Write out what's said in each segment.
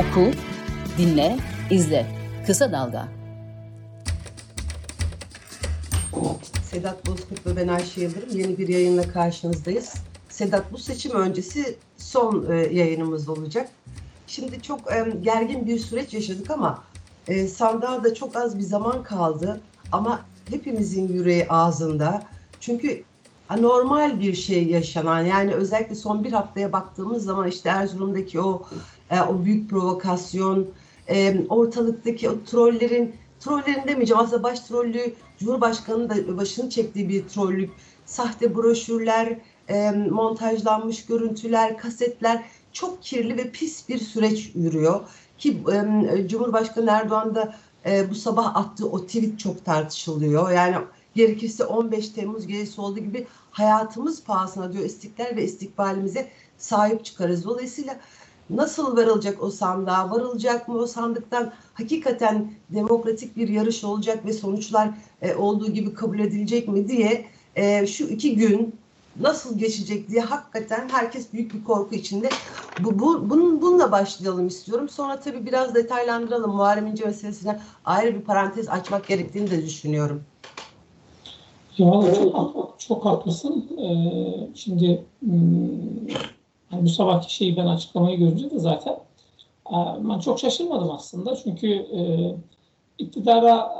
Oku, dinle, izle. Kısa Dalga. Sedat Bozkurt ve ben Ayşe Yıldırım yeni bir yayınla karşınızdayız. Sedat bu seçim öncesi son e, yayınımız olacak. Şimdi çok e, gergin bir süreç yaşadık ama e, sandığa da çok az bir zaman kaldı. Ama hepimizin yüreği ağzında. Çünkü anormal bir şey yaşanan yani özellikle son bir haftaya baktığımız zaman işte Erzurum'daki o e, o büyük provokasyon, e, ortalıktaki o trollerin trollerin demeyeceğim aslında baş trollü Cumhurbaşkanı'nın da başını çektiği bir trollük, sahte broşürler, e, montajlanmış görüntüler, kasetler çok kirli ve pis bir süreç yürüyor. Ki Cumhurbaşkanı Erdoğan da bu sabah attığı o tweet çok tartışılıyor. Yani gerekirse 15 Temmuz gecesi olduğu gibi hayatımız pahasına diyor istiklal ve istikbalimize sahip çıkarız. Dolayısıyla nasıl varılacak o sandığa, varılacak mı o sandıktan hakikaten demokratik bir yarış olacak ve sonuçlar e, olduğu gibi kabul edilecek mi diye e, şu iki gün nasıl geçecek diye hakikaten herkes büyük bir korku içinde. Bu, bu bunun, bununla başlayalım istiyorum. Sonra tabii biraz detaylandıralım. Muharrem İnce meselesine ayrı bir parantez açmak gerektiğini de düşünüyorum. Ya çok, çok haklısın. Ee, şimdi hmm, yani bu sabahki şeyi ben açıklamayı görünce de zaten e, ben çok şaşırmadım aslında. Çünkü e, iktidara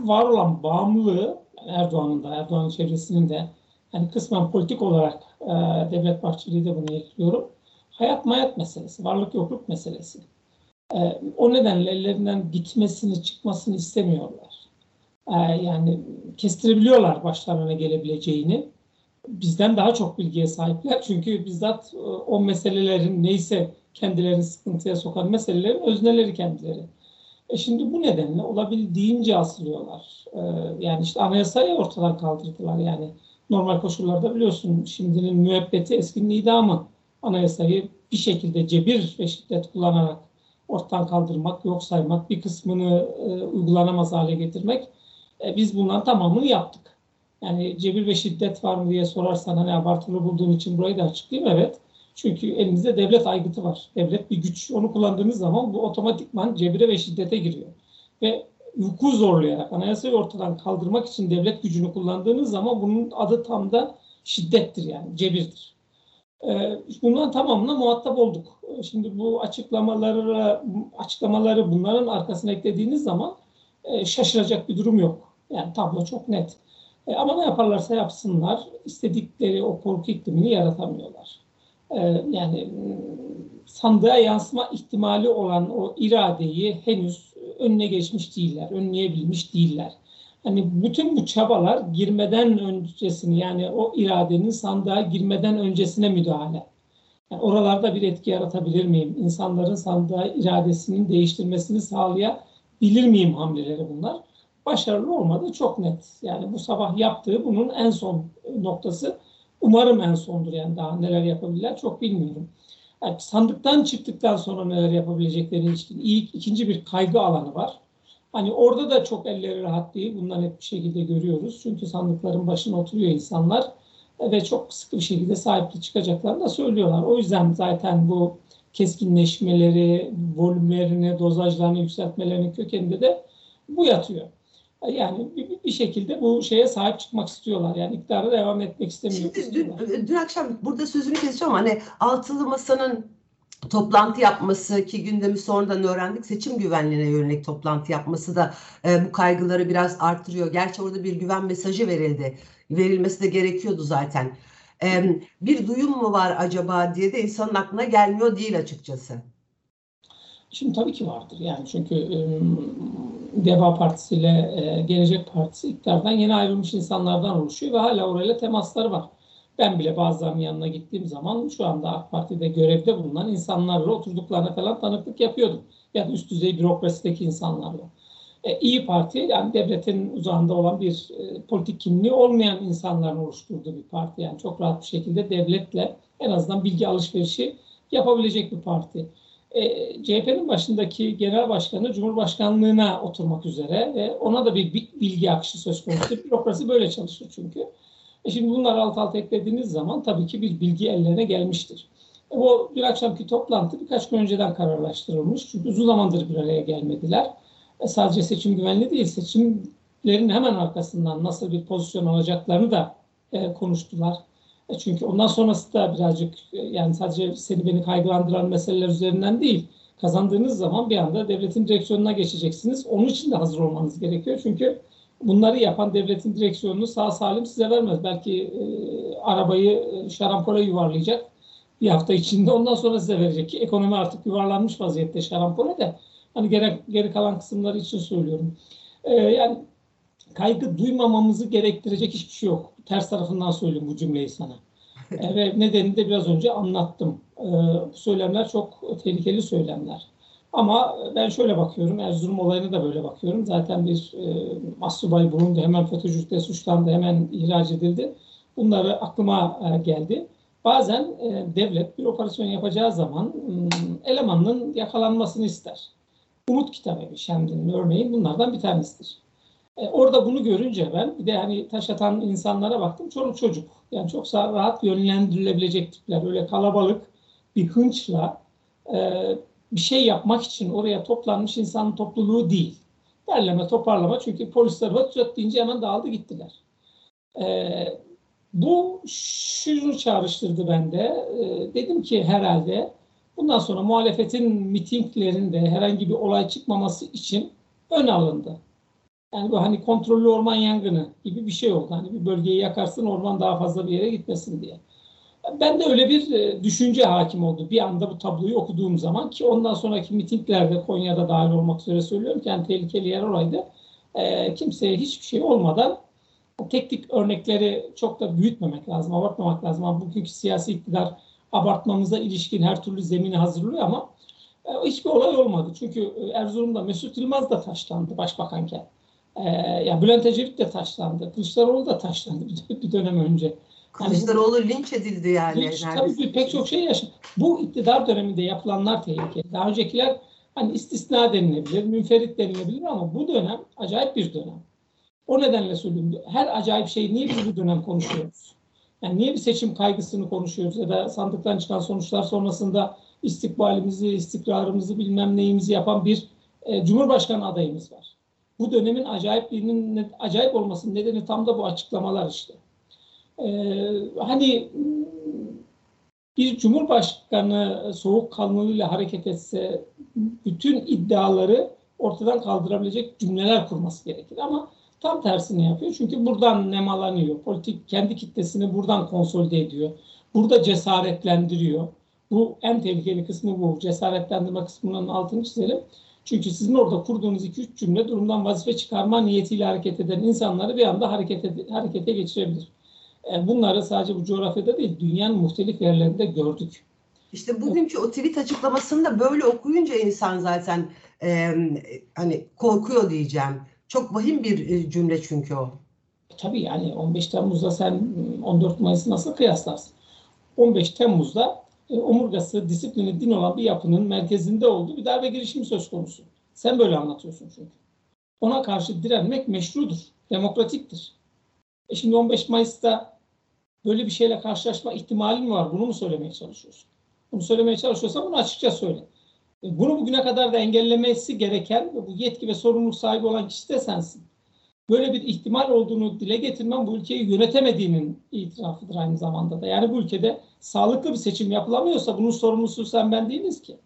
var olan bağımlılığı Erdoğan'ın da Erdoğan'ın çevresinin de yani kısmen politik olarak e, Devlet Bahçeli'yi de bunu ekliyorum. Hayat mayat meselesi, varlık yokluk meselesi. E, o nedenle ellerinden gitmesini, çıkmasını istemiyorlar. E, yani kestirebiliyorlar başlarına gelebileceğini bizden daha çok bilgiye sahipler. Çünkü bizzat e, o meselelerin neyse kendilerini sıkıntıya sokan meselelerin özneleri kendileri. E şimdi bu nedenle olabildiğince asılıyorlar. E, yani işte anayasayı ortadan kaldırdılar. Yani normal koşullarda biliyorsun şimdinin müebbeti eskinin idamı anayasayı bir şekilde cebir ve şiddet kullanarak ortadan kaldırmak, yok saymak, bir kısmını e, uygulanamaz hale getirmek. E, biz bunların tamamını yaptık. Yani cebir ve şiddet var mı diye sorarsan hani abartılı bulduğun için burayı da açıklayayım. Evet. Çünkü elimizde devlet aygıtı var. Devlet bir güç. Onu kullandığınız zaman bu otomatikman cebire ve şiddete giriyor. Ve vuku zorlayarak anayasayı ortadan kaldırmak için devlet gücünü kullandığınız zaman bunun adı tam da şiddettir yani cebirdir. Ee, bunların tamamına muhatap olduk. Şimdi bu açıklamaları açıklamaları bunların arkasına eklediğiniz zaman e, şaşıracak bir durum yok. Yani tablo çok net. E, ama ne yaparlarsa yapsınlar istedikleri o korku iklimini yaratamıyorlar. E, yani sandığa yansıma ihtimali olan o iradeyi henüz önüne geçmiş değiller, önleyebilmiş değiller. Hani bütün bu çabalar girmeden öncesini yani o iradenin sandığa girmeden öncesine müdahale. Yani oralarda bir etki yaratabilir miyim? İnsanların sandığa iradesinin değiştirmesini sağlayabilir miyim hamleleri bunlar başarılı olmadı çok net. Yani bu sabah yaptığı bunun en son noktası. Umarım en sondur yani daha neler yapabilirler çok bilmiyorum. Yani sandıktan çıktıktan sonra neler yapabilecekleri için ilk ikinci bir kaygı alanı var. Hani orada da çok elleri rahat değil. Bundan hep bir şekilde görüyoruz. Çünkü sandıkların başına oturuyor insanlar ve çok sıkı bir şekilde sahipli çıkacaklarını da söylüyorlar. O yüzden zaten bu keskinleşmeleri, volümlerini, dozajlarını yükseltmelerinin kökeninde de bu yatıyor. Yani bir, şekilde bu şeye sahip çıkmak istiyorlar. Yani iktidara devam etmek istemiyor. Şimdi dün, dün akşam burada sözünü ama hani altılı masanın toplantı yapması ki gündemi sonradan öğrendik seçim güvenliğine yönelik toplantı yapması da e, bu kaygıları biraz arttırıyor. Gerçi orada bir güven mesajı verildi. Verilmesi de gerekiyordu zaten. E, bir duyum mu var acaba diye de insanın aklına gelmiyor değil açıkçası. Şimdi tabii ki vardır yani çünkü e, Deva Partisi ile e, Gelecek Partisi iktidardan yeni ayrılmış insanlardan oluşuyor ve hala orayla temasları var. Ben bile bazılarının yanına gittiğim zaman şu anda AK Parti'de görevde bulunan insanlarla oturduklarına falan tanıklık yapıyordum. Ya da üst düzey bürokrasideki insanlarla. E, İyi Parti yani devletin uzağında olan bir e, politik kimliği olmayan insanların oluşturduğu bir parti. Yani çok rahat bir şekilde devletle en azından bilgi alışverişi yapabilecek bir parti e, CHP'nin başındaki genel başkanı Cumhurbaşkanlığına oturmak üzere ve ona da bir bilgi akışı söz konusu. Bürokrasi böyle çalışır çünkü. E şimdi bunları alt alta eklediğiniz zaman tabii ki bir bilgi ellerine gelmiştir. O bir akşamki toplantı birkaç gün önceden kararlaştırılmış. Çünkü uzun zamandır bir araya gelmediler. E sadece seçim güvenli değil, seçimlerin hemen arkasından nasıl bir pozisyon alacaklarını da e, konuştular. E çünkü ondan sonrası da birazcık e, yani sadece seni beni kaygılandıran meseleler üzerinden değil. Kazandığınız zaman bir anda devletin direksiyonuna geçeceksiniz. Onun için de hazır olmanız gerekiyor. Çünkü bunları yapan devletin direksiyonunu sağ salim size vermez. Belki e, arabayı e, şarampole yuvarlayacak bir hafta içinde ondan sonra size verecek ki ekonomi artık yuvarlanmış vaziyette şarampole de hani geri, geri kalan kısımları için söylüyorum. Ee, yani kaygı duymamamızı gerektirecek hiçbir şey yok. Ters tarafından söyleyeyim bu cümleyi sana. Ee, ve nedenini de biraz önce anlattım. Ee, bu söylemler çok tehlikeli söylemler. Ama ben şöyle bakıyorum, Erzurum olayına da böyle bakıyorum. Zaten bir e, mahsubay bulundu, hemen FETÖ'cülükle suçlandı, hemen ihraç edildi. Bunları aklıma e, geldi. Bazen e, devlet bir operasyon yapacağı zaman e, elemanının yakalanmasını ister. Umut Kitabevi Şemdin'in örneğin bunlardan bir tanesidir. E, orada bunu görünce ben bir de hani taş atan insanlara baktım çoluk çocuk. Yani çok rahat yönlendirilebilecek tipler. Öyle kalabalık bir hınçla e, bir şey yapmak için oraya toplanmış insan topluluğu değil. Derleme, toparlama çünkü polisler höt höt deyince hemen dağıldı gittiler. E, bu şunu çağrıştırdı bende. E, dedim ki herhalde bundan sonra muhalefetin mitinglerinde herhangi bir olay çıkmaması için ön alındı. Yani bu hani kontrollü orman yangını gibi bir şey oldu. Hani bir bölgeyi yakarsın orman daha fazla bir yere gitmesin diye. Ben de öyle bir e, düşünce hakim oldu bir anda bu tabloyu okuduğum zaman ki ondan sonraki mitinglerde Konya'da dahil olmak üzere söylüyorum ki yani tehlikeli yer oraydı. E, kimseye hiçbir şey olmadan teknik örnekleri çok da büyütmemek lazım, abartmamak lazım. Ama bugünkü siyasi iktidar abartmamıza ilişkin her türlü zemini hazırlıyor ama e, hiçbir olay olmadı. Çünkü e, Erzurum'da Mesut Yılmaz da taşlandı başbakanken. E, ya Bülent Ecevit de taşlandı. Kılıçdaroğlu da taşlandı bir, bir dönem önce. Kılıçdaroğlu yani, linç edildi yani. Linç, tabii pek çok şey yaşandı. Bu iktidar döneminde yapılanlar tehlikeli. Daha öncekiler hani istisna denilebilir, münferit denilebilir ama bu dönem acayip bir dönem. O nedenle söylüyorum. Her acayip şeyi niye biz bu dönem konuşuyoruz? Yani niye bir seçim kaygısını konuşuyoruz ya da sandıktan çıkan sonuçlar sonrasında istikbalimizi, istikrarımızı bilmem neyimizi yapan bir e, Cumhurbaşkanı adayımız var. Bu dönemin acayipliğinin acayip olmasının nedeni tam da bu açıklamalar işte. Ee, hani bir cumhurbaşkanı soğukkanlılığıyla hareket etse bütün iddiaları ortadan kaldırabilecek cümleler kurması gerekir. Ama Tam tersini yapıyor. Çünkü buradan nemalanıyor. Politik kendi kitlesini buradan konsolide ediyor. Burada cesaretlendiriyor. Bu en tehlikeli kısmı bu. Cesaretlendirme kısmının altını çizelim. Çünkü sizin orada kurduğunuz 2-3 cümle durumdan vazife çıkarma niyetiyle hareket eden insanları bir anda harekete, harekete geçirebilir. E, bunları sadece bu coğrafyada değil, dünyanın muhtelif yerlerinde gördük. İşte bugünkü o tweet açıklamasını da böyle okuyunca insan zaten e, hani korkuyor diyeceğim. Çok vahim bir e, cümle çünkü o. Tabii yani 15 Temmuz'da sen 14 Mayıs'ı nasıl kıyaslarsın? 15 Temmuz'da e, omurgası, disiplini, din olan bir yapının merkezinde olduğu bir darbe girişimi söz konusu. Sen böyle anlatıyorsun çünkü. Ona karşı direnmek meşrudur, demokratiktir. E şimdi 15 Mayıs'ta böyle bir şeyle karşılaşma ihtimalin mi var? Bunu mu söylemeye çalışıyorsun? Bunu söylemeye çalışıyorsan bunu açıkça söyle. E, bunu bugüne kadar da engellemesi gereken ve bu yetki ve sorumluluk sahibi olan kişi de sensin. Böyle bir ihtimal olduğunu dile getirmem bu ülkeyi yönetemediğinin itirafıdır aynı zamanda da. Yani bu ülkede sağlıklı bir seçim yapılamıyorsa bunun sorumlusu sen ben değiliz ki.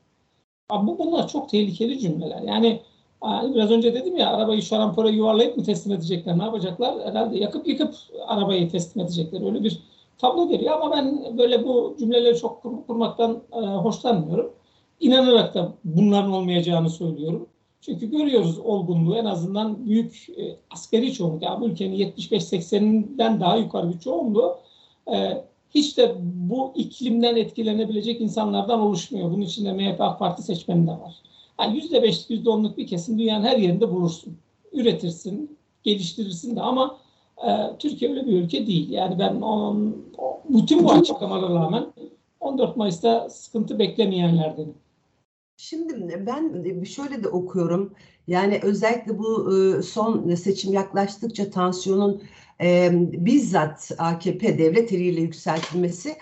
Ama bu bunlar çok tehlikeli cümleler. Yani biraz önce dedim ya arabayı şarampora yuvarlayıp mı teslim edecekler? Ne yapacaklar? Herhalde yakıp yıkıp arabayı teslim edecekler. Öyle bir tablo geliyor ama ben böyle bu cümleleri çok kur, kurmaktan e, hoşlanmıyorum inanarak da bunların olmayacağını söylüyorum. Çünkü görüyoruz olgunluğu en azından büyük e, askeri çoğunluk, yani bu ülkenin 75-80'den daha yukarı bir çoğunluğu e, hiç de bu iklimden etkilenebilecek insanlardan oluşmuyor. Bunun içinde MHP AK Parti seçmeni de var. Yani %5'lik %10'luk bir kesim dünyanın her yerinde bulursun. Üretirsin, geliştirirsin de ama e, Türkiye öyle bir ülke değil. Yani ben on, bütün bu açıklamalara rağmen 14 Mayıs'ta sıkıntı beklemeyenlerdenim. Şimdi ben şöyle de okuyorum. Yani özellikle bu son seçim yaklaştıkça tansiyonun bizzat AKP devlet eliyle yükseltilmesi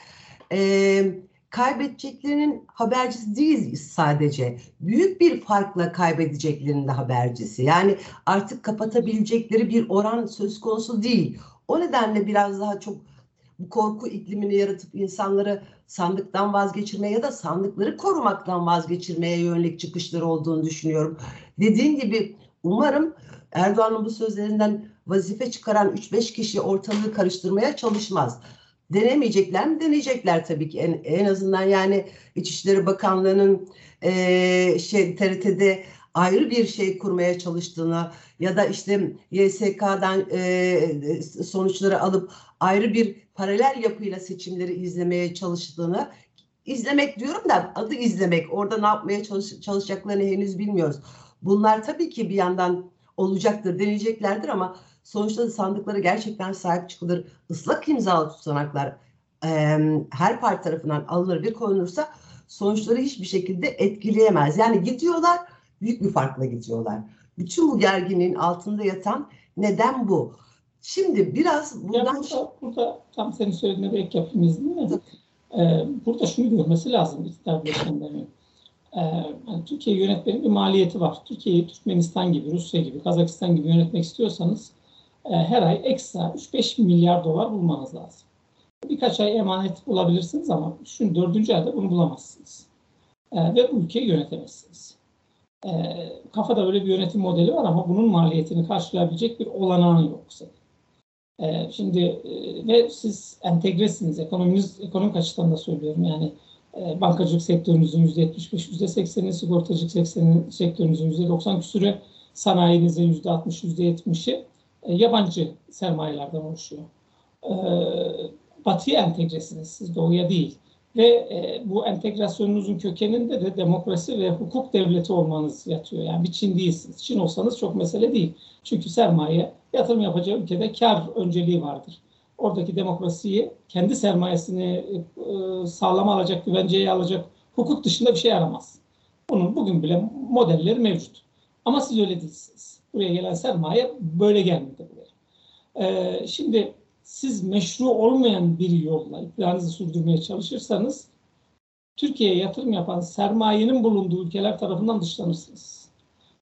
kaybedeceklerinin habercisi değiliz sadece. Büyük bir farkla kaybedeceklerinin de habercisi. Yani artık kapatabilecekleri bir oran söz konusu değil. O nedenle biraz daha çok bu korku iklimini yaratıp insanları sandıktan vazgeçirmeye ya da sandıkları korumaktan vazgeçirmeye yönelik çıkışları olduğunu düşünüyorum. Dediğin gibi umarım Erdoğan'ın bu sözlerinden vazife çıkaran 3-5 kişi ortalığı karıştırmaya çalışmaz. Denemeyecekler mi? Deneyecekler tabii ki. En, en azından yani İçişleri Bakanlığı'nın e, şey TRT'de ayrı bir şey kurmaya çalıştığını ya da işte YSK'dan e, sonuçları alıp ayrı bir paralel yapıyla seçimleri izlemeye çalıştığını izlemek diyorum da adı izlemek. Orada ne yapmaya çalış, çalışacaklarını henüz bilmiyoruz. Bunlar tabii ki bir yandan olacaktır, deneyeceklerdir ama sonuçta sandıklara gerçekten sahip çıkılır. Islak imzalı tutanaklar e, her parti tarafından alınır bir konulursa sonuçları hiçbir şekilde etkileyemez. Yani gidiyorlar, büyük bir farkla gidiyorlar. Bütün bu gerginliğin altında yatan neden bu? Şimdi biraz buradan... Ya burada, burada tam senin söylediğine bir ek yapayım izninle. Ee, burada şunu görmesi lazım iktidar bileşenlerinin. Ee, yani Türkiye yönetmenin bir maliyeti var. Türkiye'yi Türkmenistan gibi, Rusya gibi, Kazakistan gibi yönetmek istiyorsanız e, her ay ekstra 3-5 milyar dolar bulmanız lazım. Birkaç ay emanet bulabilirsiniz ama şu dördüncü ayda bunu bulamazsınız. E, ve bu ülkeyi yönetemezsiniz. E, kafada öyle bir yönetim modeli var ama bunun maliyetini karşılayabilecek bir olanağın yok senin. E, şimdi e, ve siz entegresiniz. Ekonominiz, ekonomik açıdan da söylüyorum. Yani e, bankacılık sektörünüzün %75, %80'i, sigortacılık sektörünüzün %90 küsürü, sanayinizin %60, %70'i e, yabancı sermayelerden oluşuyor. E, batıya entegresiniz, siz doğuya değil. Ve e, bu entegrasyonunuzun kökeninde de demokrasi ve hukuk devleti olmanız yatıyor. Yani bir Çin değilsiniz. Çin olsanız çok mesele değil. Çünkü sermaye yatırım yapacağı ülkede kar önceliği vardır. Oradaki demokrasiyi kendi sermayesini e, sağlama alacak, güvenceye alacak hukuk dışında bir şey aramaz. Bunun bugün bile modelleri mevcut. Ama siz öyle değilsiniz. Buraya gelen sermaye böyle gelmedi buraya. Ee, şimdi siz meşru olmayan bir yolla iktidarınızı sürdürmeye çalışırsanız Türkiye'ye yatırım yapan sermayenin bulunduğu ülkeler tarafından dışlanırsınız.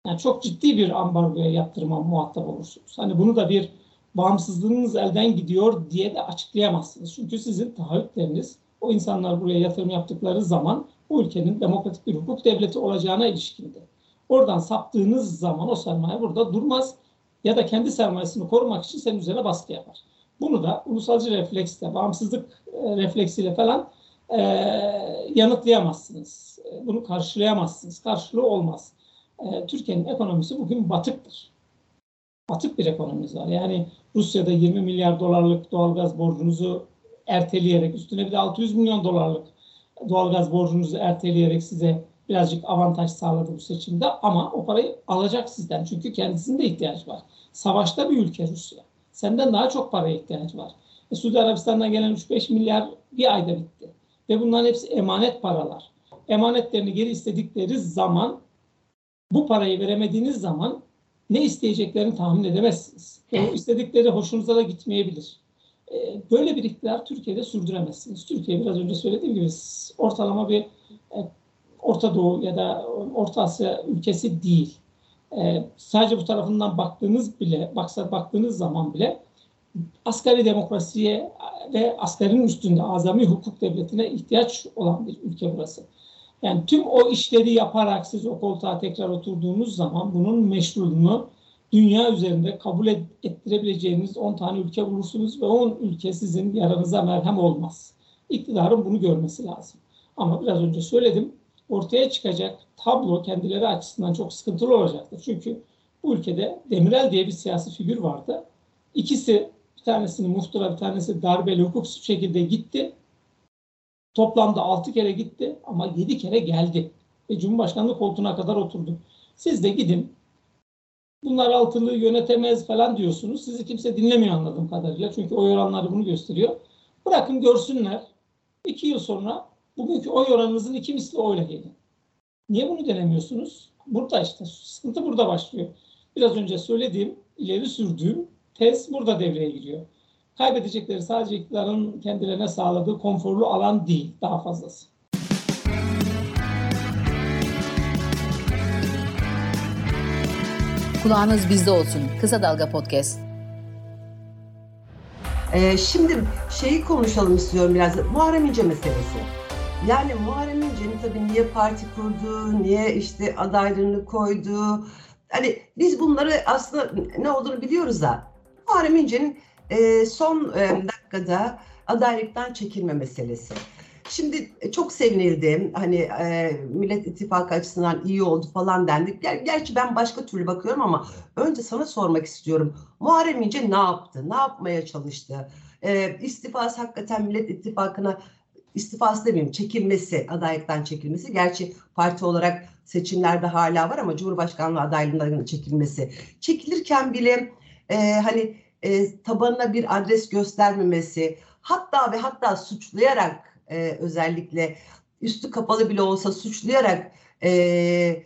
Yani çok ciddi bir ambargoya yaptırıma muhatap olursunuz. Hani bunu da bir bağımsızlığınız elden gidiyor diye de açıklayamazsınız. Çünkü sizin taahhütleriniz o insanlar buraya yatırım yaptıkları zaman bu ülkenin demokratik bir hukuk devleti olacağına ilişkindi. Oradan saptığınız zaman o sermaye burada durmaz ya da kendi sermayesini korumak için senin üzerine baskı yapar. Bunu da ulusalcı refleksle, bağımsızlık e, refleksiyle falan e, yanıtlayamazsınız. E, bunu karşılayamazsınız. Karşılığı olmaz. E, Türkiye'nin ekonomisi bugün batıktır. Batık bir ekonomimiz var. Yani Rusya'da 20 milyar dolarlık doğalgaz borcunuzu erteleyerek, üstüne bir de 600 milyon dolarlık doğalgaz borcunuzu erteleyerek size birazcık avantaj sağladı bu seçimde ama o parayı alacak sizden. Çünkü kendisinde ihtiyaç var. Savaşta bir ülke Rusya. Senden daha çok paraya ihtiyaç var. E, Suudi Arabistan'dan gelen 3-5 milyar bir ayda bitti. Ve bunların hepsi emanet paralar. Emanetlerini geri istedikleri zaman bu parayı veremediğiniz zaman ne isteyeceklerini tahmin edemezsiniz. O istedikleri hoşunuza da gitmeyebilir. E, böyle bir iktidar Türkiye'de sürdüremezsiniz. Türkiye biraz önce söylediğim gibi ortalama bir e, Orta Doğu ya da Orta Asya ülkesi değil. Ee, sadece bu tarafından baktığınız bile, baksa baktığınız zaman bile asgari demokrasiye ve asgarinin üstünde azami hukuk devletine ihtiyaç olan bir ülke burası. Yani tüm o işleri yaparak siz o koltuğa tekrar oturduğunuz zaman bunun meşruluğunu dünya üzerinde kabul ettirebileceğiniz 10 tane ülke bulursunuz ve 10 ülke sizin yaranıza merhem olmaz. İktidarın bunu görmesi lazım. Ama biraz önce söyledim ortaya çıkacak tablo kendileri açısından çok sıkıntılı olacaktır. Çünkü bu ülkede Demirel diye bir siyasi figür vardı. İkisi bir tanesini muhtıra bir tanesi darbeli hukuksuz şekilde gitti. Toplamda altı kere gitti ama yedi kere geldi. Ve Cumhurbaşkanlığı koltuğuna kadar oturdu. Siz de gidin bunlar altılığı yönetemez falan diyorsunuz. Sizi kimse dinlemiyor anladığım kadarıyla. Çünkü oy oranları bunu gösteriyor. Bırakın görsünler. İki yıl sonra Bugünkü oy oranınızın iki misli oyla gelin. Niye bunu denemiyorsunuz? Burada işte sıkıntı burada başlıyor. Biraz önce söylediğim, ileri sürdüğüm tez burada devreye giriyor. Kaybedecekleri sadece iktidarın kendilerine sağladığı konforlu alan değil, daha fazlası. Kulağınız bizde olsun. Kısa Dalga Podcast. Ee, şimdi şeyi konuşalım istiyorum biraz. Muharrem İnce meselesi. Yani Muharrem İnce'nin tabii niye parti kurdu, niye işte adaylığını koydu. Hani biz bunları aslında ne olduğunu biliyoruz da Muharrem İnce'nin e, son e, dakikada adaylıktan çekilme meselesi. Şimdi e, çok sevinildi. Hani e, Millet İttifakı açısından iyi oldu falan dendi. Ger gerçi ben başka türlü bakıyorum ama önce sana sormak istiyorum. Muharrem İnce ne yaptı? Ne yapmaya çalıştı? E, istifası hakikaten Millet İttifakı'na istifası demeyeyim çekilmesi, adaylıktan çekilmesi. Gerçi parti olarak seçimlerde hala var ama Cumhurbaşkanlığı adaylığından çekilmesi. Çekilirken bile e, hani e, tabanına bir adres göstermemesi, hatta ve hatta suçlayarak e, özellikle üstü kapalı bile olsa suçlayarak e,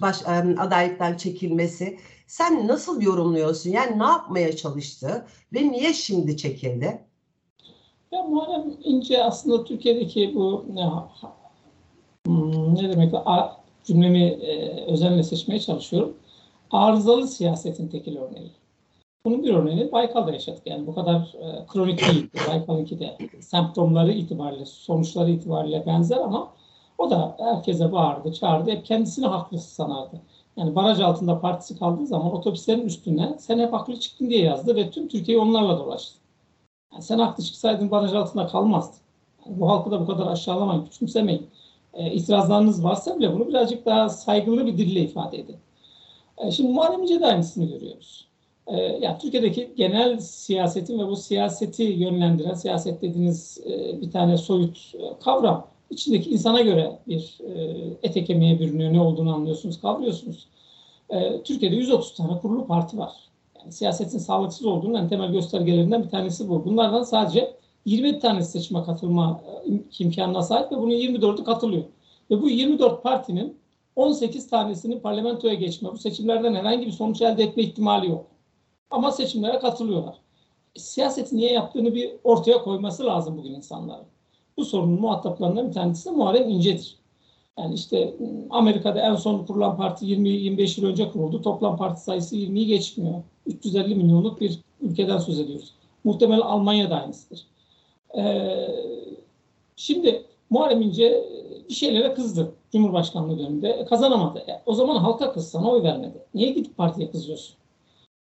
baş, e, adaylıktan çekilmesi. Sen nasıl yorumluyorsun? Yani ne yapmaya çalıştı ve niye şimdi çekildi? Ya Muharrem İnce aslında Türkiye'deki bu ne, hmm, ne demek cümlemi e, özenle seçmeye çalışıyorum. Arızalı siyasetin tekil örneği. Bunun bir örneğini Baykal'da yaşadık. Yani bu kadar e, kronik değil. Baykal'ınki de semptomları itibariyle, sonuçları itibariyle benzer ama o da herkese bağırdı, çağırdı. Hep kendisini haklı sanardı. Yani baraj altında partisi kaldığı zaman otobüslerin üstüne sen hep haklı çıktın diye yazdı ve tüm Türkiye'yi onlarla dolaştı. Sen haklı çıksaydın baraj altında kalmazdın. Bu halkı da bu kadar aşağılamayın, küçümsemeyin. E, itirazlarınız varsa bile bunu birazcık daha saygılı bir dille ifade edin. E, şimdi Muharrem İnce'de aynısını görüyoruz. E, yani Türkiye'deki genel siyasetin ve bu siyaseti yönlendiren, siyaset dediğiniz e, bir tane soyut e, kavram. içindeki insana göre bir e, ete kemiğe bürünüyor. Ne olduğunu anlıyorsunuz, kavruyorsunuz. E, Türkiye'de 130 tane kurulu parti var. Yani siyasetin sağlıksız olduğunun en temel göstergelerinden bir tanesi bu. Bunlardan sadece 20 tanesi seçime katılma e, imkanına sahip ve bunun 24'ü katılıyor. Ve bu 24 partinin 18 tanesinin parlamentoya geçme, bu seçimlerden herhangi bir sonuç elde etme ihtimali yok. Ama seçimlere katılıyorlar. Siyaseti niye yaptığını bir ortaya koyması lazım bugün insanların. Bu sorunun muhataplarından bir tanesi de Muharrem İnce'dir. Yani işte Amerika'da en son kurulan parti 20-25 yıl önce kuruldu. Toplam parti sayısı 20'yi geçmiyor. 350 milyonluk bir ülkeden söz ediyoruz. Muhtemelen Almanya'da aynısıdır. Ee, şimdi Muharrem İnce bir şeylere kızdı Cumhurbaşkanlığı döneminde. E, kazanamadı. E, o zaman halka kızsana oy vermedi. Niye gidip partiye kızıyorsun?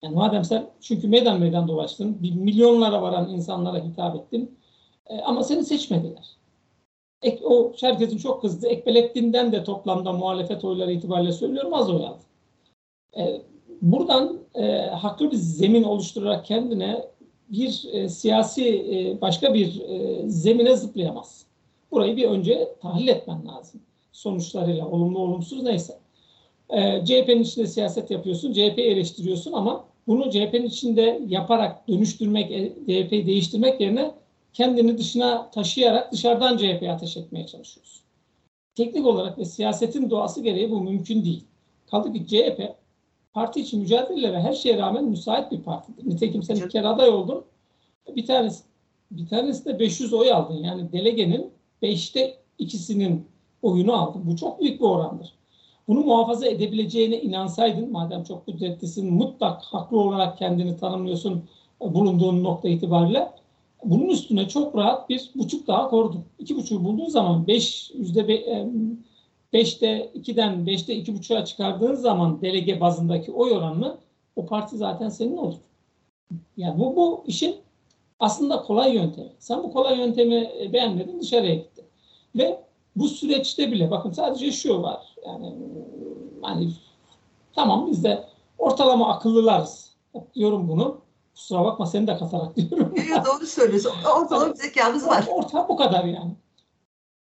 Yani madem sen çünkü meydan meydan dolaştın, bir milyonlara varan insanlara hitap ettin e, ama seni seçmediler. Ek, o herkesin çok kızdı. Ekbelettin'den de toplamda muhalefet oyları itibariyle söylüyorum az oy aldı. E, buradan e, haklı bir zemin oluşturarak kendine bir e, siyasi e, başka bir e, zemine zıplayamaz. Burayı bir önce tahlil etmen lazım. Sonuçlarıyla olumlu olumsuz neyse. E, CHP'nin içinde siyaset yapıyorsun, CHP'yi eleştiriyorsun ama bunu CHP'nin içinde yaparak dönüştürmek, e, CHP'yi değiştirmek yerine kendini dışına taşıyarak dışarıdan CHP'ye ateş etmeye çalışıyorsun. Teknik olarak ve siyasetin doğası gereği bu mümkün değil. Kaldı ki CHP parti için mücadelelere her şeye rağmen müsait bir partidir. Nitekim sen bir kere aday oldun. Bir tanesi bir tanesi de 500 oy aldın. Yani delegenin 5'te ikisinin oyunu aldın. Bu çok büyük bir orandır. Bunu muhafaza edebileceğine inansaydın, madem çok kudretlisin, mutlak haklı olarak kendini tanımlıyorsun bulunduğun nokta itibariyle, bunun üstüne çok rahat bir buçuk daha korudun. İki buçuğu bulduğun zaman beş yüzde be, 5'te 2'den 5'te 2,5'a çıkardığın zaman delege bazındaki oy oranını o parti zaten senin olur. Yani bu, bu işin aslında kolay yöntemi. Sen bu kolay yöntemi e, beğenmedin dışarıya gittin. Ve bu süreçte bile bakın sadece şu var. Yani hani tamam biz de ortalama akıllılarız. Diyorum bunu. Kusura bakma seni de katarak diyorum. Doğru söylüyorsun. Ortalama zekamız var. Orta bu kadar yani.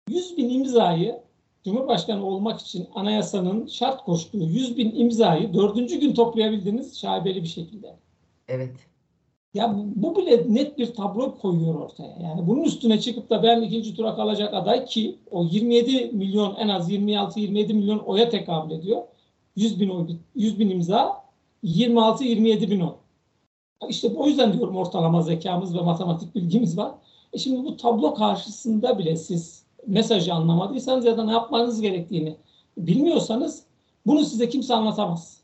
100 bin imzayı Cumhurbaşkanı olmak için anayasanın şart koştuğu 100 bin imzayı dördüncü gün toplayabildiniz şaibeli bir şekilde. Evet. Ya bu, bu bile net bir tablo koyuyor ortaya. Yani bunun üstüne çıkıp da ben ikinci tura kalacak aday ki o 27 milyon en az 26-27 milyon oya tekabül ediyor. 100 bin, oy, 100 bin imza 26-27 bin oy. İşte o yüzden diyorum ortalama zekamız ve matematik bilgimiz var. E şimdi bu tablo karşısında bile siz mesajı anlamadıysanız ya da ne yapmanız gerektiğini bilmiyorsanız bunu size kimse anlatamaz.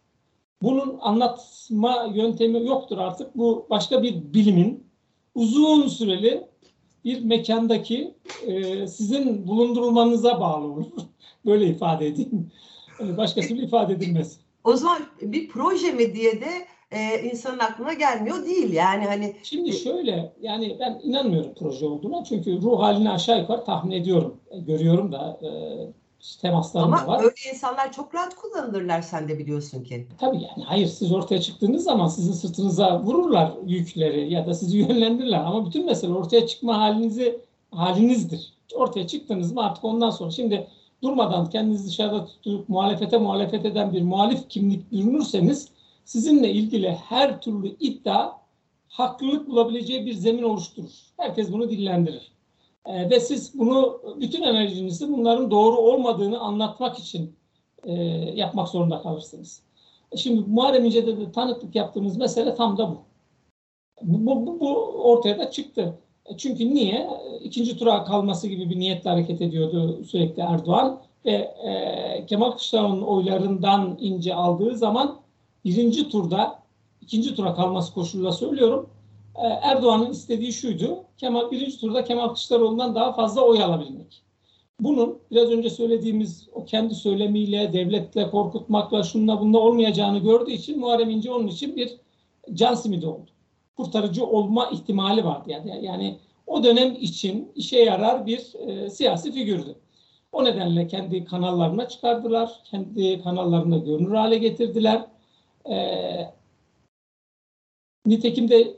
Bunun anlatma yöntemi yoktur artık. Bu başka bir bilimin uzun süreli bir mekandaki e, sizin bulundurulmanıza bağlı olur. Böyle ifade edeyim. E, başka türlü ifade edilmez. O zaman bir proje mi diye de e, insanın aklına gelmiyor değil. Yani hani Şimdi şöyle yani ben inanmıyorum proje olduğuna çünkü ruh halini aşağı yukarı tahmin ediyorum. E, görüyorum da e, temaslarım da ama var. öyle insanlar çok rahat kullanılırlar sen de biliyorsun ki. Tabii yani hayır siz ortaya çıktığınız zaman sizin sırtınıza vururlar yükleri ya da sizi yönlendirirler ama bütün mesele ortaya çıkma halinizi halinizdir. Ortaya çıktınız mı artık ondan sonra şimdi durmadan kendinizi dışarıda tutup muhalefete muhalefet eden bir muhalif kimlik bürünürseniz sizinle ilgili her türlü iddia haklılık bulabileceği bir zemin oluşturur. Herkes bunu dillendirir. Ee, ve siz bunu bütün enerjinizi bunların doğru olmadığını anlatmak için e, yapmak zorunda kalırsınız. E Şimdi Muharrem İnce'de de tanıklık yaptığımız mesele tam da bu. Bu, bu, bu ortaya da çıktı. E Çünkü niye? E, İkinci tura kalması gibi bir niyetle hareket ediyordu sürekli Erdoğan ve e, Kemal Kılıçdaroğlu'nun oylarından ince aldığı zaman birinci turda ikinci tura kalması koşuluyla söylüyorum. e, Erdoğan'ın istediği şuydu. Kemal birinci turda Kemal Kılıçdaroğlu'ndan daha fazla oy alabilmek. Bunun biraz önce söylediğimiz o kendi söylemiyle, devletle korkutmakla, şunla bununla olmayacağını gördüğü için Muharrem İnce onun için bir can simidi oldu. Kurtarıcı olma ihtimali vardı. Yani, yani o dönem için işe yarar bir e, siyasi figürdü. O nedenle kendi kanallarına çıkardılar. Kendi kanallarında görünür hale getirdiler. E, nitekim de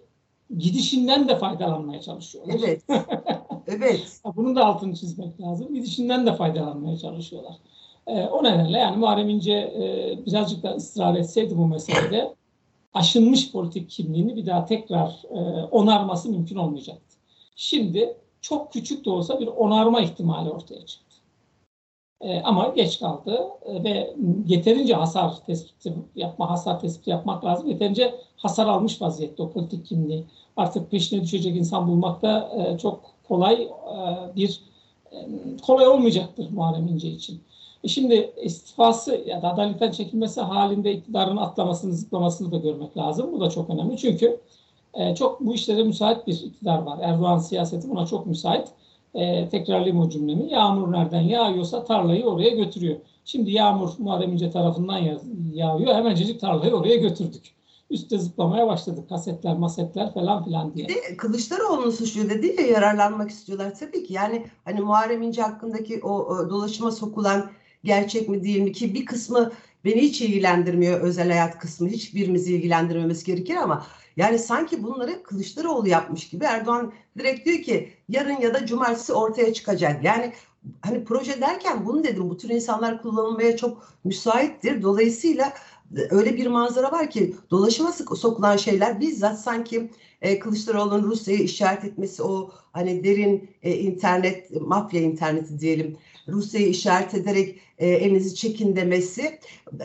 gidişinden de faydalanmaya çalışıyorlar. Evet. evet. Bunun da altını çizmek lazım. Gidişinden de faydalanmaya çalışıyorlar. Ee, o nedenle yani Muharrem İnce e, birazcık da ısrar etseydi bu meselede aşınmış politik kimliğini bir daha tekrar e, onarması mümkün olmayacaktı. Şimdi çok küçük de olsa bir onarma ihtimali ortaya çıktı. E, ama geç kaldı e, ve yeterince hasar tespiti yapma, hasar tespiti yapmak lazım. Yeterince hasar almış vaziyette o politik kimliği. Artık peşine düşecek insan bulmakta e, çok kolay bir kolay olmayacaktır Muharrem İnce için. Şimdi istifası ya da adaletten çekilmesi halinde iktidarın atlamasını, zıplamasını da görmek lazım. Bu da çok önemli. Çünkü çok bu işlere müsait bir iktidar var. Erdoğan siyaseti buna çok müsait. E, tekrarlayayım o cümlemi. Yağmur nereden yağıyorsa tarlayı oraya götürüyor. Şimdi yağmur Muharrem İnce tarafından yağ- yağıyor. Hemencecik tarlayı oraya götürdük. Üste zıplamaya başladık. Kasetler, masetler falan filan diye. Bir de Kılıçdaroğlu'nu suçluyor dedi ya yararlanmak istiyorlar tabii ki. Yani hani Muharrem İnce hakkındaki o, o dolaşıma sokulan gerçek mi değil mi ki bir kısmı beni hiç ilgilendirmiyor özel hayat kısmı hiçbirimizi ilgilendirmemesi gerekir ama yani sanki bunları Kılıçdaroğlu yapmış gibi Erdoğan direkt diyor ki yarın ya da cumartesi ortaya çıkacak. Yani hani proje derken bunu dedim bu tür insanlar kullanılmaya çok müsaittir. Dolayısıyla öyle bir manzara var ki dolaşıma sokulan şeyler bizzat sanki e, Kılıçdaroğlu'nun Rusya'yı işaret etmesi o hani derin e, internet mafya interneti diyelim Rusya'yı işaret ederek e, elinizi çekin demesi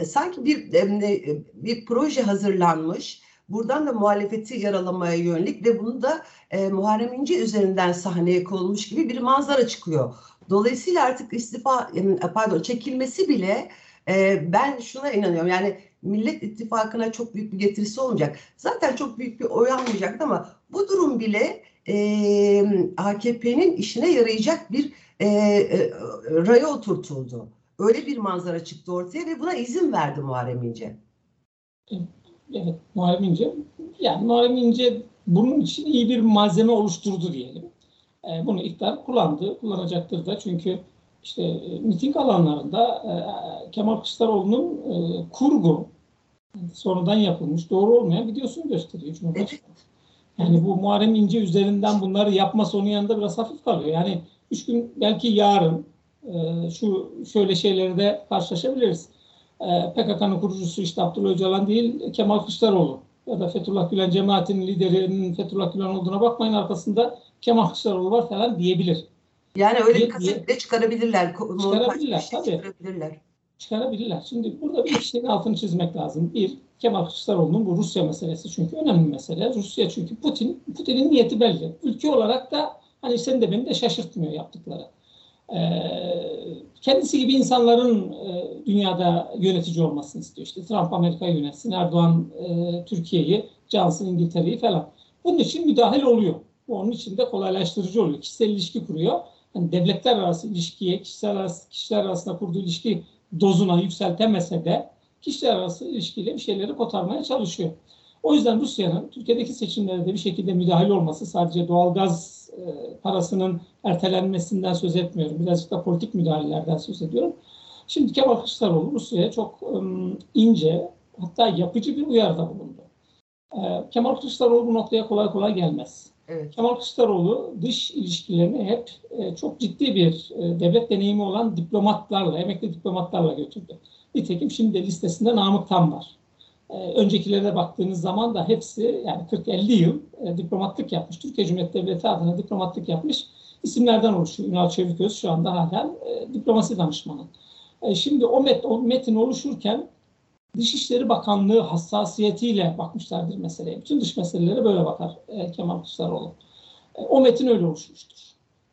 sanki bir e, bir proje hazırlanmış. Buradan da muhalefeti yaralamaya yönelik ve bunu da e, Muharrem İnce üzerinden sahneye konulmuş gibi bir manzara çıkıyor. Dolayısıyla artık istifa e, pardon çekilmesi bile e, ben şuna inanıyorum. Yani Millet İttifakı'na çok büyük bir getirisi olmayacak. Zaten çok büyük bir oy almayacaktı ama bu durum bile e, AKP'nin işine yarayacak bir e, e, raya oturtuldu. Öyle bir manzara çıktı ortaya ve buna izin verdi Muharrem İnce. Evet, Muharrem İnce. Yani Muharrem İnce bunun için iyi bir malzeme oluşturdu diyelim. E, bunu iktidar kullandı, kullanacaktır da çünkü işte e, miting alanlarında e, Kemal Kılıçdaroğlu'nun e, kurgu sonradan yapılmış, doğru olmayan videosunu gösteriyor Cumhurbaşkanı. Yani bu Muharrem İnce üzerinden bunları yapması onun yanında biraz hafif kalıyor. Yani üç gün belki yarın e, şu şöyle şeyleri de karşılaşabiliriz. E, PKK'nın kurucusu işte Abdullah Öcalan değil Kemal Kılıçdaroğlu ya da Fethullah Gülen cemaatinin liderinin Fethullah Gülen olduğuna bakmayın arkasında Kemal Kılıçdaroğlu var falan diyebilir. Yani öyle Diye- bir kaset çıkarabilirler. Çıkarabilirler, şey tabii. Çıkarabilirler. Çıkarabilirler. Şimdi burada bir şeyin altını çizmek lazım. Bir, Kemal Kılıçdaroğlu'nun bu Rusya meselesi çünkü önemli mesele. Rusya çünkü Putin, Putin'in niyeti belli. Ülke olarak da hani seni de beni de şaşırtmıyor yaptıkları. kendisi gibi insanların dünyada yönetici olmasını istiyor. İşte Trump Amerika'yı yönetsin, Erdoğan Türkiye'yi, Johnson İngiltere'yi falan. Bunun için müdahil oluyor. Onun için de kolaylaştırıcı oluyor. Kişisel ilişki kuruyor. Yani devletler arası ilişkiye, kişiler, arası, kişiler arasında kurduğu ilişki dozuna yükseltemese de kişiler arası ilişkiyle bir şeyleri kotarmaya çalışıyor. O yüzden Rusya'nın Türkiye'deki seçimlerde bir şekilde müdahil olması sadece doğalgaz e, parasının ertelenmesinden söz etmiyorum. Birazcık da politik müdahalelerden söz ediyorum. Şimdi Kemal Kılıçdaroğlu Rusya'ya çok um, ince hatta yapıcı bir uyarıda bulundu. E, Kemal Kılıçdaroğlu bu noktaya kolay kolay gelmez. Evet. Kemal Kılıçdaroğlu dış ilişkilerini hep e, çok ciddi bir e, devlet deneyimi olan diplomatlarla, emekli diplomatlarla götürdü. Nitekim şimdi de listesinde Namık Tan var. E, öncekilere baktığınız zaman da hepsi yani 40-50 yıl e, diplomatlık yapmış. Türkiye Cumhuriyeti Devleti adına diplomatlık yapmış isimlerden oluşuyor. Ünal Çeviköz şu anda hala e, diplomasi danışmanı. E, şimdi o, met, o metin oluşurken Dışişleri Bakanlığı hassasiyetiyle bakmışlardır meseleye. Bütün dış meselelere böyle bakar e, Kemal Kılıçdaroğlu. E, o metin öyle oluşmuştur.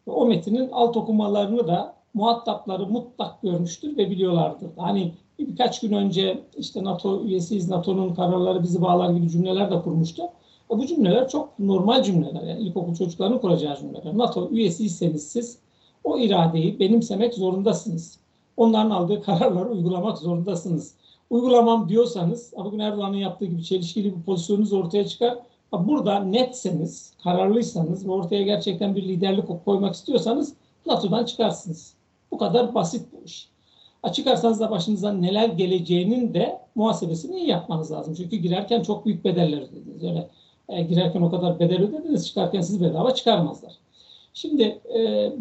O metinin alt okumalarını da muhatapları mutlak görmüştür ve biliyorlardır. Hani birkaç gün önce işte NATO üyesiyiz, NATO'nun kararları bizi bağlar gibi cümleler de kurmuştu. E, bu cümleler çok normal cümleler. Yani ilkokul çocuklarının kuracağı cümleler. NATO üyesiyseniz siz o iradeyi benimsemek zorundasınız. Onların aldığı kararları uygulamak zorundasınız uygulamam diyorsanız bugün Erdoğan'ın yaptığı gibi çelişkili bir pozisyonunuz ortaya çıkar. Burada netseniz, kararlıysanız ve ortaya gerçekten bir liderlik koymak istiyorsanız NATO'dan çıkarsınız. Bu kadar basit bu iş. Çıkarsanız da başınıza neler geleceğinin de muhasebesini iyi yapmanız lazım. Çünkü girerken çok büyük bedeller ödediniz. Öyle e, girerken o kadar bedel ödediniz, çıkarken sizi bedava çıkarmazlar. Şimdi e,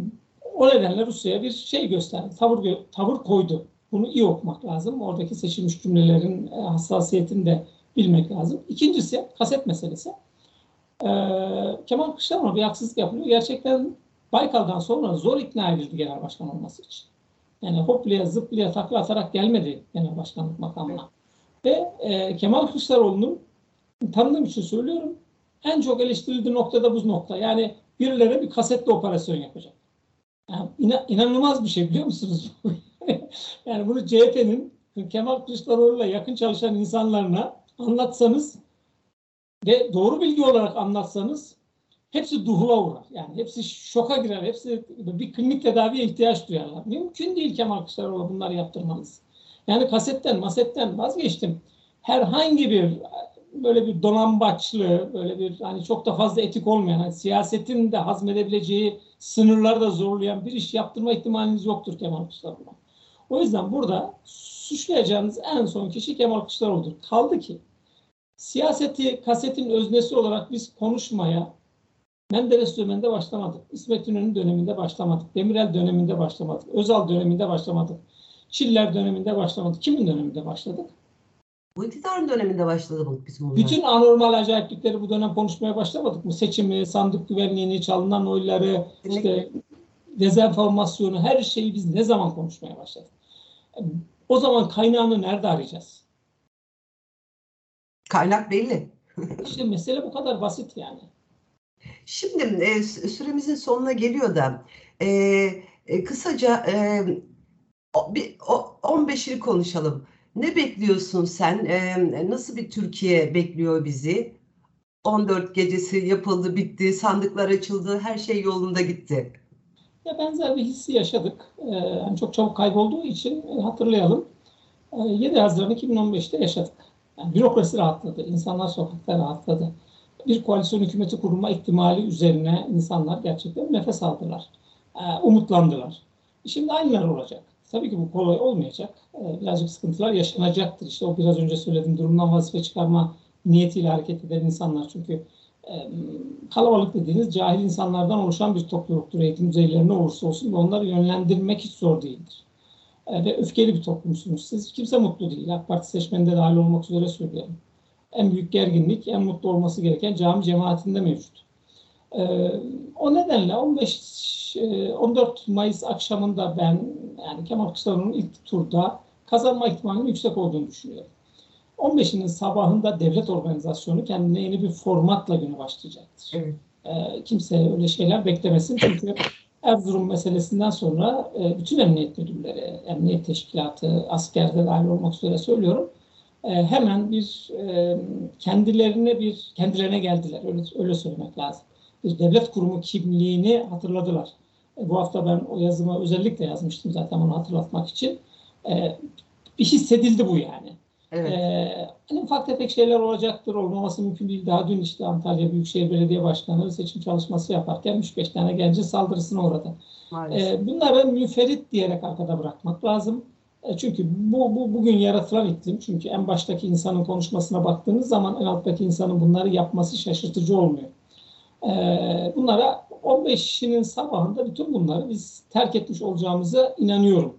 o nedenle Rusya'ya bir şey gösterdi, tavır, tavır koydu. Bunu iyi okumak lazım. Oradaki seçilmiş cümlelerin e, hassasiyetini de bilmek lazım. İkincisi kaset meselesi. Ee, Kemal Kılıçdaroğlu bir haksızlık yapılıyor. Gerçekten Baykal'dan sonra zor ikna edildi genel başkan olması için. Yani hoplaya zıplaya takla atarak gelmedi genel başkanlık makamına. Ve e, Kemal Kılıçdaroğlu'nun tanıdığım için söylüyorum en çok eleştirildiği noktada bu nokta. Yani birilere bir kasetle operasyon yapacak. Yani inanılmaz bir şey biliyor musunuz? yani bunu CHP'nin Kemal Kılıçdaroğlu'yla yakın çalışan insanlarına anlatsanız ve doğru bilgi olarak anlatsanız hepsi duhula uğrar. Yani hepsi şoka girer. Hepsi bir klinik tedaviye ihtiyaç duyarlar. Mümkün değil Kemal Kılıçdaroğlu bunları yaptırmanız. Yani kasetten, masetten vazgeçtim. Herhangi bir böyle bir donambaçlı, böyle bir hani çok da fazla etik olmayan, hani siyasetin de hazmedebileceği sınırları da zorlayan bir iş yaptırma ihtimaliniz yoktur Kemal Kılıçdaroğlu. O yüzden burada suçlayacağınız en son kişi Kemal Kılıçdaroğlu'dur. Kaldı ki siyaseti kasetin öznesi olarak biz konuşmaya Menderes döneminde başlamadık. İsmet İnönü döneminde başlamadık. Demirel döneminde başlamadık. Özal döneminde başlamadık. Çiller döneminde başlamadık. Kimin döneminde başladık? Bu iktidarın döneminde başladı bu bizim bunlar. Bütün anormal acayiplikleri bu dönem konuşmaya başlamadık mı? Seçimi, sandık güvenliğini, çalınan oyları, işte dezenformasyonu, her şeyi biz ne zaman konuşmaya başladık? O zaman kaynağını nerede arayacağız? Kaynak belli. İşte mesele bu kadar basit yani. Şimdi e, süremizin sonuna geliyor da e, e, kısaca e, bir, o, 15 yıl konuşalım. Ne bekliyorsun sen? E, nasıl bir Türkiye bekliyor bizi? 14 gecesi yapıldı, bitti, sandıklar açıldı, her şey yolunda gitti. Ya benzer bir hissi yaşadık. Yani çok çabuk kaybolduğu için e, hatırlayalım. Ee, 7 Haziran 2015'te yaşadık. Yani bürokrasi rahatladı, insanlar sokakta rahatladı. Bir koalisyon hükümeti kurma ihtimali üzerine insanlar gerçekten nefes aldılar. Ee, umutlandılar. Şimdi aynılar olacak. Tabii ki bu kolay olmayacak. Ee, birazcık sıkıntılar yaşanacaktır. İşte o biraz önce söylediğim durumdan vazife çıkarma niyetiyle hareket eden insanlar. Çünkü kalabalık dediğiniz cahil insanlardan oluşan bir topluluktur eğitim düzeylerine olursa olsun ve onları yönlendirmek hiç zor değildir. Ve öfkeli bir toplumsunuz. Siz kimse mutlu değil. AK Parti seçmeninde dahil olmak üzere söylüyorum. En büyük gerginlik, en mutlu olması gereken cami cemaatinde mevcut. O nedenle 15 14 Mayıs akşamında ben yani Kemal Kılıçdaroğlu'nun ilk turda kazanma ihtimalinin yüksek olduğunu düşünüyorum. 15'inin sabahında devlet organizasyonu kendine yeni bir formatla güne başlayacaktır. Evet. E, kimse öyle şeyler beklemesin çünkü Erzurum meselesinden sonra e, bütün emniyet müdürleri, emniyet teşkilatı, askerde dahil olmak üzere söylüyorum. E, hemen bir e, kendilerine bir kendilerine geldiler. Öyle, öyle söylemek lazım. Bir devlet kurumu kimliğini hatırladılar. E, bu hafta ben o yazımı özellikle yazmıştım zaten onu hatırlatmak için. E, bir hissedildi bu yani. Evet. Ee, hani ufak tefek şeyler olacaktır, olmaması mümkün değil. Daha dün işte Antalya Büyükşehir Belediye Başkanı seçim çalışması yaparken 3-5 tane genci saldırısına uğradı. Ee, bunları müferit diyerek arkada bırakmak lazım. E, çünkü bu, bu bugün yaratılan iklim. Çünkü en baştaki insanın konuşmasına baktığınız zaman en alttaki insanın bunları yapması şaşırtıcı olmuyor. Ee, bunlara 15'inin sabahında bütün bunları biz terk etmiş olacağımıza inanıyorum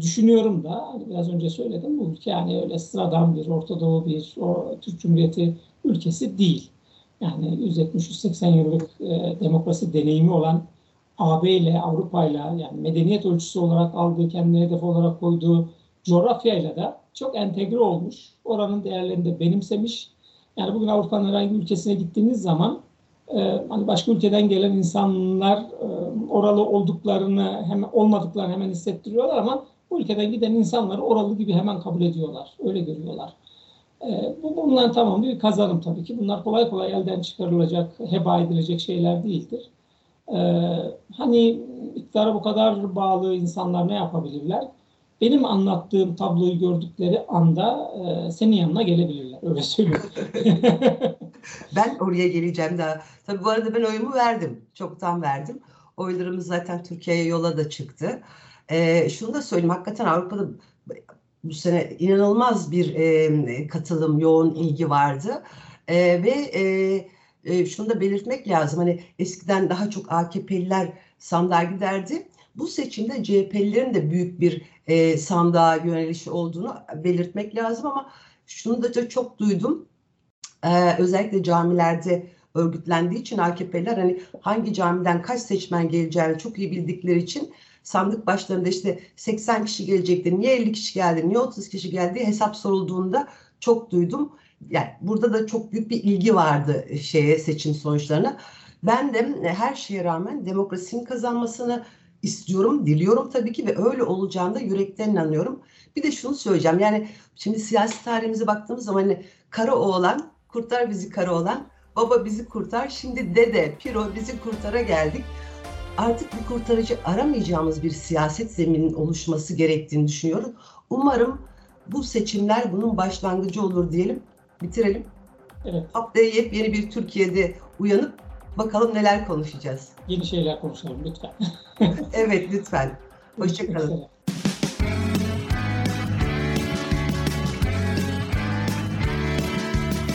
düşünüyorum da biraz önce söyledim bu ülke yani öyle sıradan bir Orta Doğu bir o Türk Cumhuriyeti ülkesi değil. Yani 170-180 yıllık e, demokrasi deneyimi olan AB ile Avrupa ile yani medeniyet ölçüsü olarak aldığı kendine hedef olarak koyduğu coğrafyayla da çok entegre olmuş. Oranın değerlerini de benimsemiş. Yani bugün Avrupa'nın herhangi ülkesine gittiğiniz zaman e, hani başka ülkeden gelen insanlar e, oralı olduklarını hemen olmadıklarını hemen hissettiriyorlar ama bu ülkeden giden insanları oralı gibi hemen kabul ediyorlar. Öyle görüyorlar. E, bu bunların tamamı bir kazanım tabii ki. Bunlar kolay kolay elden çıkarılacak, heba edilecek şeyler değildir. E, hani iktidara bu kadar bağlı insanlar ne yapabilirler? Benim anlattığım tabloyu gördükleri anda e, senin yanına gelebilirler. Öyle söylüyorum. ben oraya geleceğim daha. Tabii bu arada ben oyumu verdim. Çoktan verdim. Oylarımız zaten Türkiye'ye yola da çıktı. E, şunu da söyleyeyim hakikaten Avrupa'da bu sene inanılmaz bir e, katılım, yoğun ilgi vardı. E, ve e, e, şunu da belirtmek lazım. Hani eskiden daha çok AKP'liler sandığa giderdi. Bu seçimde CHP'lilerin de büyük bir e, sandığa yönelişi olduğunu belirtmek lazım ama şunu da çok duydum. E, özellikle camilerde örgütlendiği için AKP'liler hani hangi camiden kaç seçmen geleceğini çok iyi bildikleri için sandık başlarında işte 80 kişi gelecekti, niye 50 kişi geldi, niye 30 kişi geldi hesap sorulduğunda çok duydum. Yani burada da çok büyük bir ilgi vardı şeye seçim sonuçlarına. Ben de her şeye rağmen demokrasinin kazanmasını istiyorum, diliyorum tabii ki ve öyle olacağını yürekten inanıyorum. Bir de şunu söyleyeceğim. Yani şimdi siyasi tarihimize baktığımız zaman hani kara oğlan, kurtar bizi kara oğlan, baba bizi kurtar, şimdi dede, piro bizi kurtara geldik artık bir kurtarıcı aramayacağımız bir siyaset zeminin oluşması gerektiğini düşünüyorum. Umarım bu seçimler bunun başlangıcı olur diyelim. Bitirelim. Evet. Haftaya yepyeni bir Türkiye'de uyanıp bakalım neler konuşacağız. Yeni şeyler konuşalım lütfen. evet lütfen. Hoşçakalın.